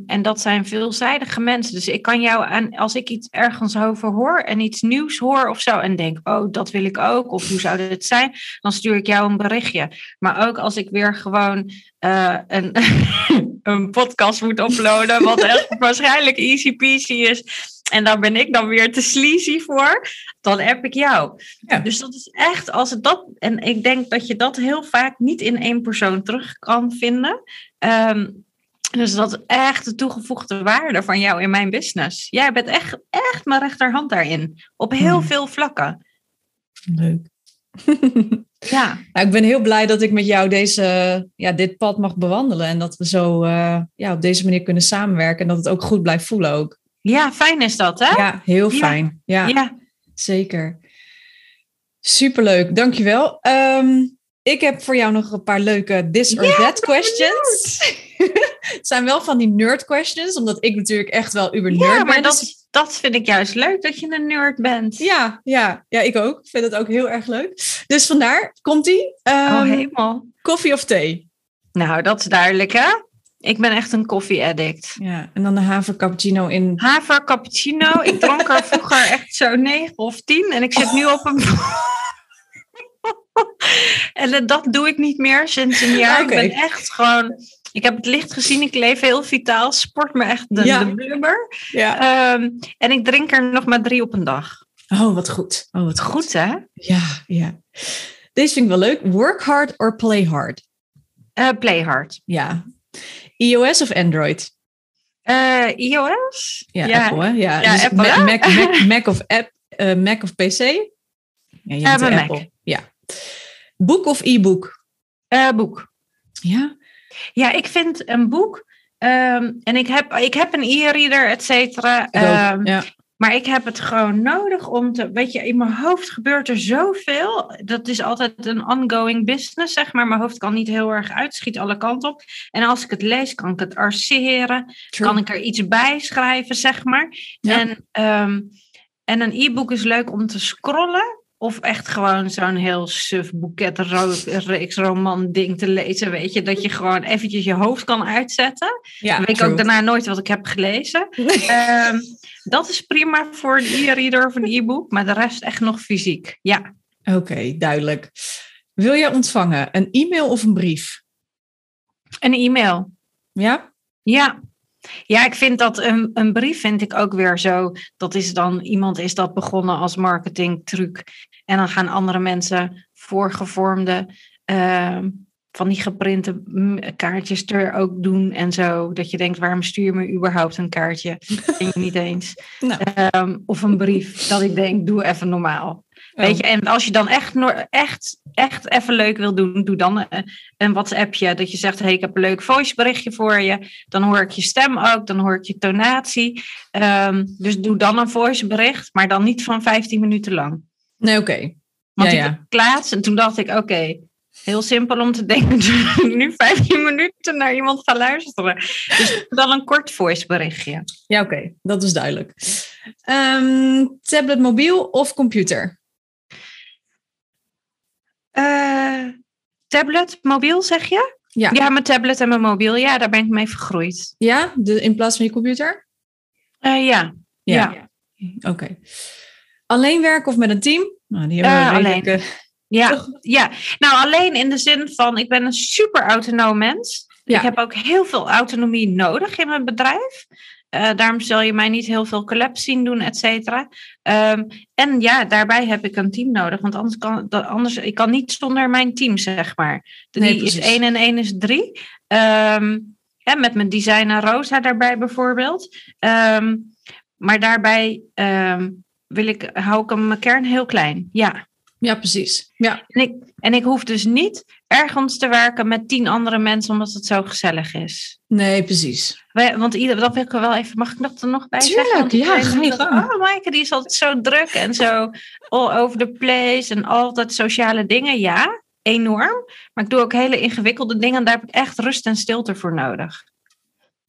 en dat zijn veelzijdige mensen. Dus ik kan jou aan, als ik iets ergens over hoor en iets nieuws hoor of zo. En denk, oh, dat wil ik ook. Of hoe zou dit zijn? Dan stuur ik jou een berichtje. Maar ook als ik weer gewoon eh, een, *laughs* een podcast moet uploaden. Wat echt *laughs* waarschijnlijk easy peasy is. En daar ben ik dan weer te sleazy voor. Dan heb ik jou. Ja. Dus dat is echt als het dat. En ik denk dat je dat heel vaak niet in één persoon terug kan vinden. Ehm, dus dat is echt de toegevoegde waarde van jou in mijn business. Jij bent echt, echt mijn rechterhand daarin. Op heel Hmm. veel vlakken. Leuk. *laughs* Ja, Nou, ik ben heel blij dat ik met jou deze, ja, dit pad mag bewandelen. En dat we zo eh, ja, op deze manier kunnen samenwerken. En dat het ook goed blijft voelen ook. ja fijn is dat, hè? Ja, heel fijn. Ja, ja. zeker. Superleuk, dankjewel. Ehm ik heb voor jou nog een paar leuke this or that questions. *laughs* het zijn wel van die nerd questions, omdat ik natuurlijk echt wel uber nerd Ja, ben. maar dus dat, dat vind ik juist leuk, dat je een nerd bent. Ja, ja, ja, ik ook. Ik vind het ook heel erg leuk. Dus vandaar, komt-ie. oh, Ehm, helemaal. koffie of thee? Nou, dat is duidelijk, hè? Ik ben echt een koffie-addict. Ja, en dan de haver cappuccino in... Haver cappuccino. Ik dronk er vroeger echt zo negen of tien. En ik zit nu op een... *laughs* en dat doe ik niet meer sinds een jaar. Ik ben echt gewoon... Ik heb het licht gezien. Ik leef heel vitaal. Sport me echt de, Ja. de blubber. Ja. Ehm, en ik drink er nog maar drie op een dag. Oh, wat goed. Oh, wat goed. Goed, hè? Ja, ja. Deze vind ik wel leuk. Work hard or play hard? Eh, play hard. Ja. iOS of Android? Eh, iOS? Ja, Apple, hè? Ja, Ja, dus Apple, Mac? Mac, *laughs* Mac, Mac of app, eh, Mac of PC? Ja, je Apple. Mac. Ja. Boek of e-book? Boek. Ja. Ja, ik vind een boek. ehm, en ik heb, ik heb een e-reader, et cetera. Ehm, ja. Maar ik heb het gewoon nodig om te. Weet je, in mijn hoofd gebeurt er zoveel. Dat is altijd een ongoing business, zeg maar. Mijn hoofd kan niet heel erg uitschieten alle kanten op. En als ik het lees, kan ik het arceren. True. Kan ik er iets bij schrijven, zeg maar. Ja. En, ehm, en een e-book is leuk om te scrollen. Of echt gewoon zo'n heel suf boeket reeks roman ding te lezen. Weet je, dat je gewoon eventjes je hoofd kan uitzetten. ja, Dan weet ik ook daarna nooit wat ik heb gelezen. *laughs* Ehm, dat is prima voor een e-reader of een e-book. Maar de rest echt nog fysiek. Ja. Oké, duidelijk. Wil jij ontvangen een e-mail of een brief? Een e-mail. Ja? Ja. Ja, ik vind dat een, een brief vind ik ook weer zo. Dat is dan, iemand is dat begonnen als marketingtruc. En dan gaan andere mensen voorgevormde, ehm, van die geprinte mm, kaartjes er ook doen en zo. Dat je denkt, waarom stuur je me überhaupt een kaartje? Ken je niet eens. *laughs* Nou. Ehm, of een brief, dat ik denk, doe even normaal. Weet je, en als je dan echt, echt, echt even leuk wil doen, doe dan een, een WhatsAppje. Dat je zegt, hey, ik heb een leuk voiceberichtje voor je. Dan hoor ik je stem ook, dan hoor ik je tonatie. Ehm, dus doe dan een voicebericht, maar dan niet van 15 minuten lang. Nee, oké. Want Ja, ik ja. laatst en toen dacht ik, oké, heel simpel om te denken *laughs* dat ik nu 15 minuten naar iemand ga luisteren. Dus dan een kort voiceberichtje. Ja, oké. Dat is duidelijk. Ehm, tablet, mobiel of computer? Eh, tablet, mobiel zeg je? Ja. Ja, mijn tablet en mijn mobiel, ja, daar ben ik mee vergroeid. Ja, de, in plaats van je computer? Eh, ja. Ja. Oké. Alleen werken of met een team? Nou, die hebben we redelijk, alleen. Ja, Toch? ja, nou alleen in de zin van, ik ben een super autonoom mens. Ja. Ik heb ook heel veel autonomie nodig in mijn bedrijf. Eh, daarom zal je mij niet heel veel collabs zien doen, et cetera. Ehm, en ja, daarbij heb ik een team nodig. Want anders kan, dat, anders, ik kan niet zonder mijn team, zeg maar. Die Nee, is één en één is drie. Ehm, ja, met mijn designer Rosa daarbij bijvoorbeeld. Ehm, maar daarbij wil ik, hou ik hem mijn kern heel klein. Ja. Ja, precies. Ja. En ik, en ik hoef dus niet ergens te werken met tien andere mensen omdat het zo gezellig is. Nee, precies. Wij- Want ieder, dat wil ik er wel even, mag ik dat er nog bij zeggen? Tuurlijk, ik ja, ga je dat- gang. Oh, Maaike, die is altijd zo druk en zo all over the place en altijd sociale dingen. Ja, enorm. Maar ik doe ook hele ingewikkelde dingen en daar heb ik echt rust en stilte voor nodig.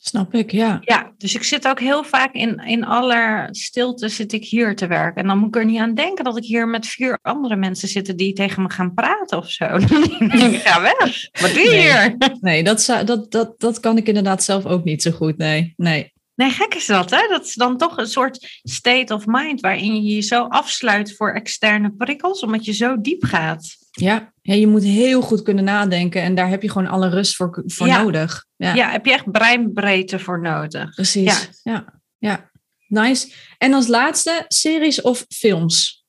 Snap ik, ja. Ja, dus ik zit ook heel vaak in, in aller stilte zit ik hier te werken. En dan moet ik er niet aan denken dat ik hier met vier andere mensen zit die tegen me gaan praten of zo. *laughs* Dan denk ik, ga weg. Wat doe je Nee. hier? Nee, dat, zou, dat, dat, dat kan ik inderdaad zelf ook niet zo goed. Nee, nee. Nee, gek is dat, hè? Dat is dan toch een soort state of mind waarin je je zo afsluit voor externe prikkels, omdat je zo diep gaat. Ja, ja, je moet heel goed kunnen nadenken en daar heb je gewoon alle rust voor, voor Ja. nodig. Ja, Ja. heb je echt breinbreedte voor nodig. precies. Ja. Ja. nice. En als laatste, series of films?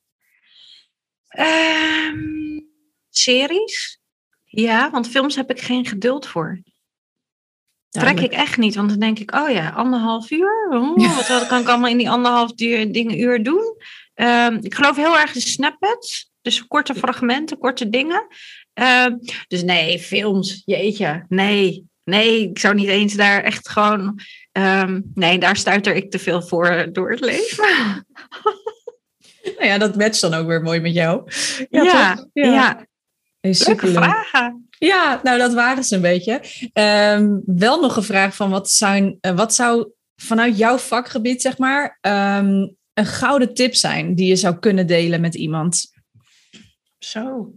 Ehm, series? Ja, want films heb ik geen geduld voor. Trek ik echt niet, want dan denk ik, oh ja, anderhalf uur? Oh, wat kan ik allemaal in die anderhalf uur, dingen, uur doen? Ehm, ik geloof heel erg in snippets, dus korte fragmenten, korte dingen. Ehm, dus nee, films, jeetje, nee, nee, ik zou niet eens daar echt gewoon... ehm, nee, daar stuiter ik te veel voor door het leven. *laughs* Nou ja, dat matcht dan ook weer mooi met jou. Ja, toch? ja, Hey, leuke vragen. Ja, nou dat waren ze een beetje. Ehm, wel nog een vraag van wat, zijn, eh, wat zou vanuit jouw vakgebied, zeg maar, een gouden tip zijn die je zou kunnen delen met iemand? Zo.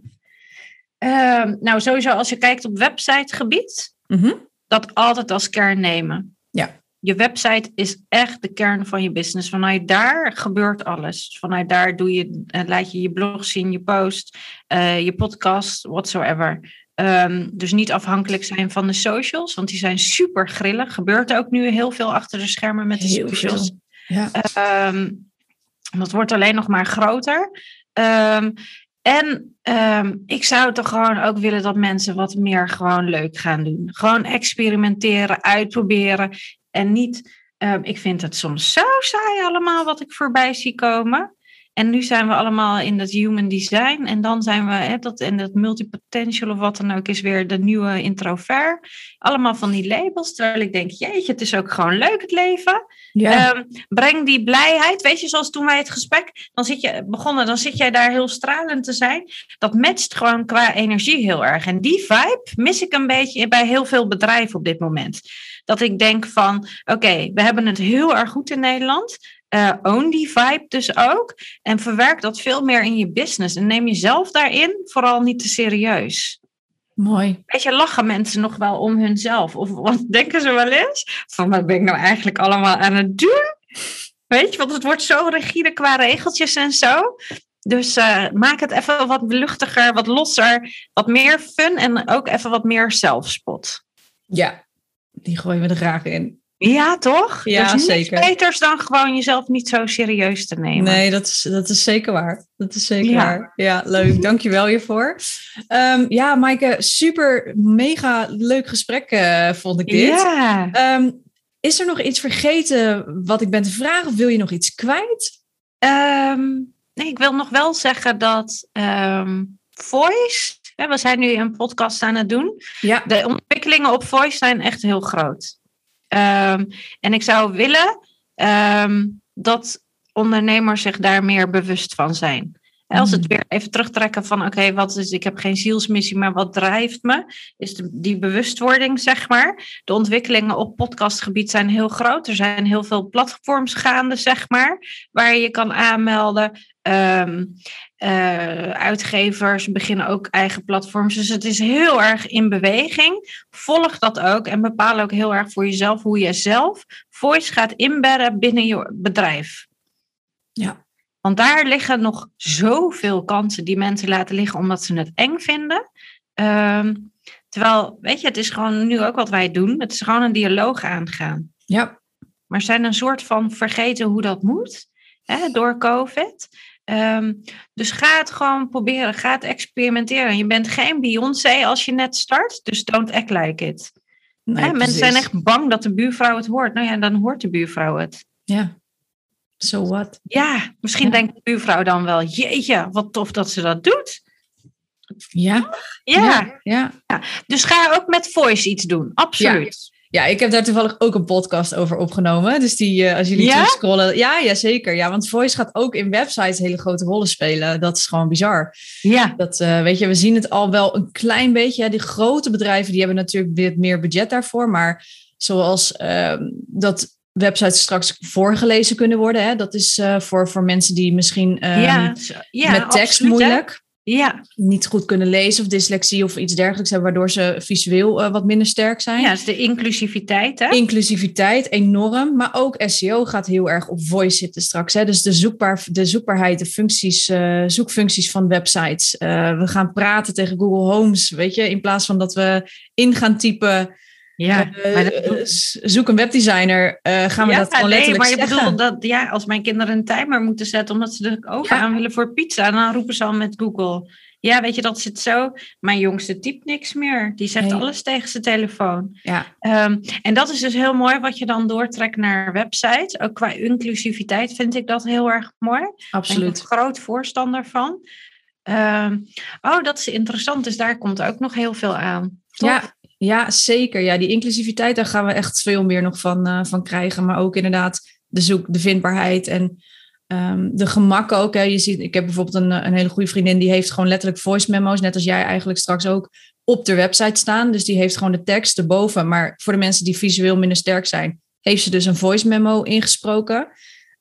Ehm, nou, sowieso als je kijkt op websitegebied, mm dat altijd als kern nemen. Ja. Je website is echt de kern van je business. Vanuit daar gebeurt alles. Vanuit daar doe je, uh, laat je je blog zien, je post, uh, je podcast, whatsoever. Um, dus niet afhankelijk zijn van de socials, want die zijn super grillig. Gebeurt ook nu heel veel achter de schermen met de Heel socials. veel. Ja. Um, dat wordt alleen nog maar groter. Um, en um, ik zou toch gewoon ook willen dat mensen wat meer gewoon leuk gaan doen. Gewoon experimenteren, uitproberen. En niet, um, ik vind het soms zo saai allemaal wat ik voorbij zie komen. En nu zijn we allemaal in dat human design. En dan zijn we, hè, dat, en dat multipotential of wat dan ook, is weer de nieuwe introvert. Allemaal van die labels. Terwijl ik denk, jeetje, het is ook gewoon leuk het leven. Ja. Um, breng die blijheid. Weet je, zoals toen wij het gesprek dan zit je, begonnen, dan zit jij daar heel stralend te zijn. Dat matcht gewoon qua energie heel erg. En die vibe mis ik een beetje bij heel veel bedrijven op dit moment. Dat ik denk van, oké, okay, we hebben het heel erg goed in Nederland. Uh, own die vibe dus ook. En verwerk dat veel meer in je business. En neem jezelf daarin vooral niet te serieus. Mooi. Weet je, lachen mensen nog wel om hunzelf? Of wat *laughs* denken ze wel eens? Van wat ben ik nou eigenlijk allemaal aan het doen? Weet je, want het wordt zo rigide qua regeltjes en zo. Dus uh, maak het even wat luchtiger, wat losser, wat meer fun en ook even wat meer zelfspot. Ja, die gooien we er graag in. Ja, toch? Ja, dus zeker. beters dan gewoon jezelf niet zo serieus te nemen. Nee, dat is, dat is zeker waar. Dat is zeker ja. waar. Ja, leuk. Dankjewel hiervoor. Um, ja, Maaike, super mega leuk gesprek uh, vond ik dit. Ja. Um, is er nog iets vergeten wat ik ben te vragen? Of wil je nog iets kwijt? Um, nee, ik wil nog wel zeggen dat Voice... We zijn nu een podcast aan het doen. Ja. De ontwikkelingen op Voice zijn echt heel groot. Um, en ik zou willen um, dat ondernemers zich daar meer bewust van zijn. Mm. Als het weer even terugtrekken van, oké, okay, wat is, ik heb geen zielsmissie, maar wat drijft me? Is de, die bewustwording, zeg maar. De ontwikkelingen op podcastgebied zijn heel groot. Er zijn heel veel platforms gaande, zeg maar, waar je je kan aanmelden. Um, uh, uitgevers beginnen ook eigen platforms. Dus het is heel erg in beweging. Volg dat ook en bepaal ook heel erg voor jezelf hoe je zelf voice gaat inbedden binnen je bedrijf. Ja. Want daar liggen nog zoveel kansen die mensen laten liggen omdat ze het eng vinden. Um, terwijl, weet je, het is gewoon nu ook wat wij doen. Het is gewoon een dialoog aangaan. Ja. Maar zijn een soort van vergeten hoe dat moet hè, door COVID. Um, dus ga het gewoon proberen. Ga het experimenteren. Je bent geen Beyoncé als je net start. Dus don't act like it. Nee, hè, mensen zijn echt bang dat de buurvrouw het hoort. Nou ja, dan hoort de buurvrouw het. Ja. So what? Ja, misschien ja. denkt de buurvrouw dan wel... Jeetje, wat tof dat ze dat doet. Ja. Ja. Ja. ja. Dus ga ook met voice iets doen. Absoluut. Ja, ik heb daar toevallig ook een podcast over opgenomen. Dus die, uh, als jullie ja? scrollen. Ja, ja, zeker. Ja, want voice gaat ook in websites hele grote rollen spelen. Dat is gewoon bizar. Ja. Dat, uh, weet je, we zien het al wel een klein beetje. Ja, die grote bedrijven die hebben natuurlijk weer meer budget daarvoor. Maar zoals uh, dat websites straks voorgelezen kunnen worden. Hè? Dat is uh, voor, voor mensen die misschien um, ja, ja, met tekst absoluut, moeilijk. Hè? Ja. Niet goed kunnen lezen of dyslexie of iets dergelijks hebben, waardoor ze visueel uh, wat minder sterk zijn. Ja, dus de inclusiviteit. Hè? Inclusiviteit, enorm. Maar ook SEO gaat heel erg op voice zitten straks. Hè? Dus de, zoekbaar, de zoekbaarheid, de functies, uh, zoekfuncties van websites. We gaan praten tegen Google Homes, weet je, in plaats van dat we in gaan typen. Ja, uh, dat... zoek een webdesigner. Uh, gaan we ja, dat gewoon nee, letterlijk maar je bedoelt dat ja, als mijn kinderen een timer moeten zetten omdat ze de oven Ja. aan willen voor pizza, dan roepen ze al met Google. Ja, weet je, dat zit zo. Mijn jongste typt niks meer. Die zegt Nee. alles tegen zijn telefoon. Ja, Ehm, en dat is dus heel mooi wat je dan doortrekt naar websites. Ook qua inclusiviteit vind ik dat heel erg mooi. Ben ik absoluut. een groot voorstander van. Ehm, oh, dat is interessant. Dus daar komt ook nog heel veel aan. Top. Ja, ja, zeker. Ja, die inclusiviteit, daar gaan we echt veel meer nog van, uh, van krijgen. Maar ook inderdaad de zoek, de vindbaarheid en um, de gemak ook. Hè. Je ziet, ik heb bijvoorbeeld een, een hele goede vriendin, die heeft gewoon letterlijk voice memo's, net als jij eigenlijk straks ook, op de website staan. Dus die heeft gewoon de tekst erboven. Maar voor de mensen die visueel minder sterk zijn, heeft ze dus een voice memo ingesproken.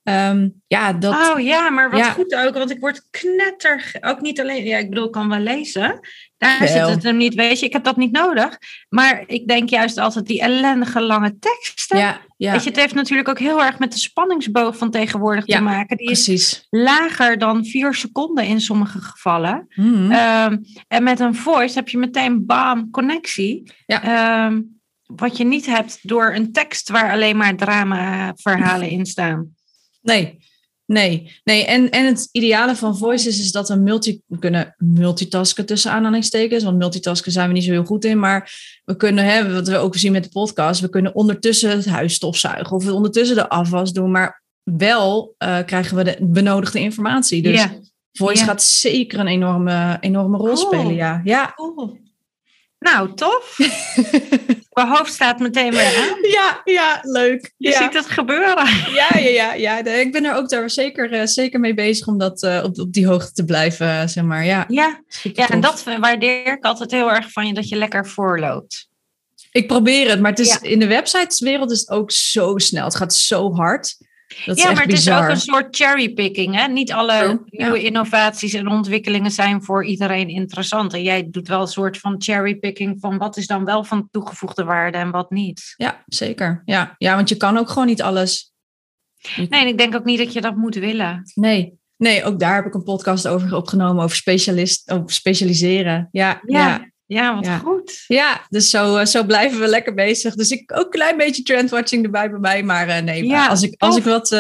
Ehm, ja, dat... Oh ja, maar wat Ja. goed ook, want ik word knetter. Ook niet alleen, ja, ik bedoel, ik kan wel lezen. Daar Wel. zit het hem niet, weet je, ik heb dat niet nodig. Maar ik denk juist altijd die ellendige lange teksten. ja, ja, Weet je, het heeft natuurlijk ook heel erg met de spanningsboog van tegenwoordig te maken. Die is precies. lager dan vier seconden in sommige gevallen. Mhm. Ehm, en met een voice heb je meteen bam, connectie. Ja. Ehm, wat je niet hebt door een tekst waar alleen maar drama-verhalen *laughs* in staan. Nee, nee, nee. En, en het ideale van voices is dat we multi, kunnen multitasken tussen aanhalingstekens. Want multitasken zijn we niet zo heel goed in. Maar we kunnen, hè, wat we ook zien met de podcast, we kunnen ondertussen het huis stofzuigen of ondertussen de afwas doen. Maar wel eh, krijgen we de benodigde informatie. Dus voice gaat zeker een enorme, enorme rol Cool. spelen. Ja, ja. Cool. Nou, tof. *laughs* Mijn hoofd staat meteen weer aan. ja, ja, leuk. Je ja. ziet het gebeuren. Ja, ja, ja, ja. Ik ben er ook daar zeker, eh, zeker mee bezig om dat eh, op, op die hoogte te blijven, eh, zeg maar. Ja, Ja, ja en dat waardeer ik altijd heel erg van je, dat je lekker voorloopt. Ik probeer het, maar het is, Ja. in de websiteswereld is het ook zo snel. Het gaat zo hard. Dat ja, maar het bizar. is ook een soort cherrypicking. Hè? Niet alle nieuwe innovaties en ontwikkelingen zijn voor iedereen interessant. En jij doet wel een soort van cherrypicking van wat is dan wel van toegevoegde waarde en wat niet. Ja, zeker. Ja. ja, want je kan ook gewoon niet alles. Nee, en ik denk ook niet dat je dat moet willen. Nee. Nee, ook daar heb ik een podcast over opgenomen, over, specialist, over specialiseren. Ja, ja. Ja. Ja. Ja, wat Ja. goed. dus zo, eh, zo blijven we lekker bezig. Dus ik ook een klein beetje trendwatching erbij bij mij. Maar eh, nee, Ja, maar als, ik, als ik wat... eh,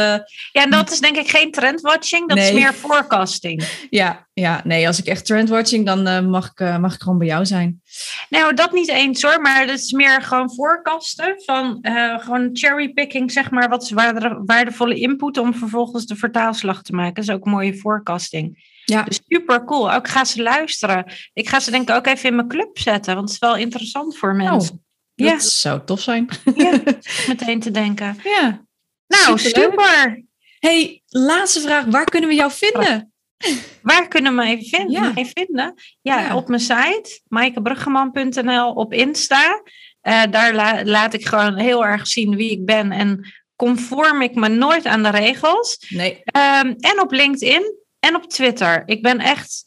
Ja, en dat is denk ik geen trendwatching, dat is meer forecasting. *laughs* ja, ja, nee, als ik echt trendwatching, dan mag, ik, mag ik gewoon bij jou zijn. Nou, dat niet eens hoor, maar dat is meer gewoon voorkasten van gewoon cherrypicking, zeg maar, wat is waardevolle input om vervolgens de vertaalslag te maken. Dat is ook mooie forecasting. Ja. Dus super cool. Ook ga ze luisteren. Ik ga ze denk ik ook even in mijn club zetten, want het is wel interessant voor mensen. Dat ja, zou tof zijn. ja, *laughs* meteen te denken. Ja. Nou, super. Hey, laatste vraag. Waar kunnen we jou vinden? Waar kunnen we mij vinden? Ja. Mij vinden? Ja, Ja. op mijn site, maaikebruggeman.nl, op Insta. Eh, daar la- laat ik gewoon heel erg zien wie ik ben en conform ik me nooit aan de regels. Nee. Ehm, en op LinkedIn en op Twitter. Ik ben echt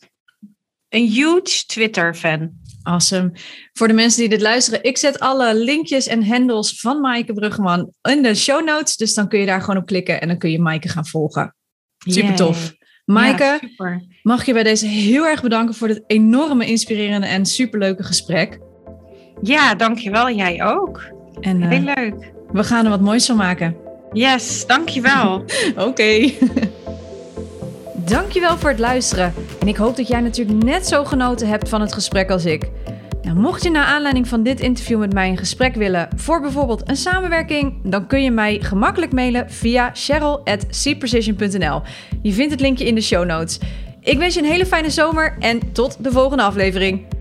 een huge Twitter-fan. Awesome. Voor de mensen die dit luisteren, ik zet alle linkjes en handles van Maaike Bruggeman in de show notes. Dus dan kun je daar gewoon op klikken en dan kun je Maaike gaan volgen. Super tof. Maaike, Ja, mag je bij deze heel erg bedanken voor dit enorme inspirerende en superleuke gesprek. Ja, dankjewel. Jij ook. En eh, Heel leuk. we gaan er wat moois van maken. Yes, dankjewel. *laughs* Oké. *laughs* Dankjewel voor het luisteren. En ik hoop dat jij natuurlijk net zo genoten hebt van het gesprek als ik. Nou, mocht je naar aanleiding van dit interview met mij een gesprek willen voor bijvoorbeeld een samenwerking, dan kun je mij gemakkelijk mailen via cheryl.cprecision.nl. Je vindt het linkje in de show notes. Ik wens je een hele fijne zomer en tot de volgende aflevering.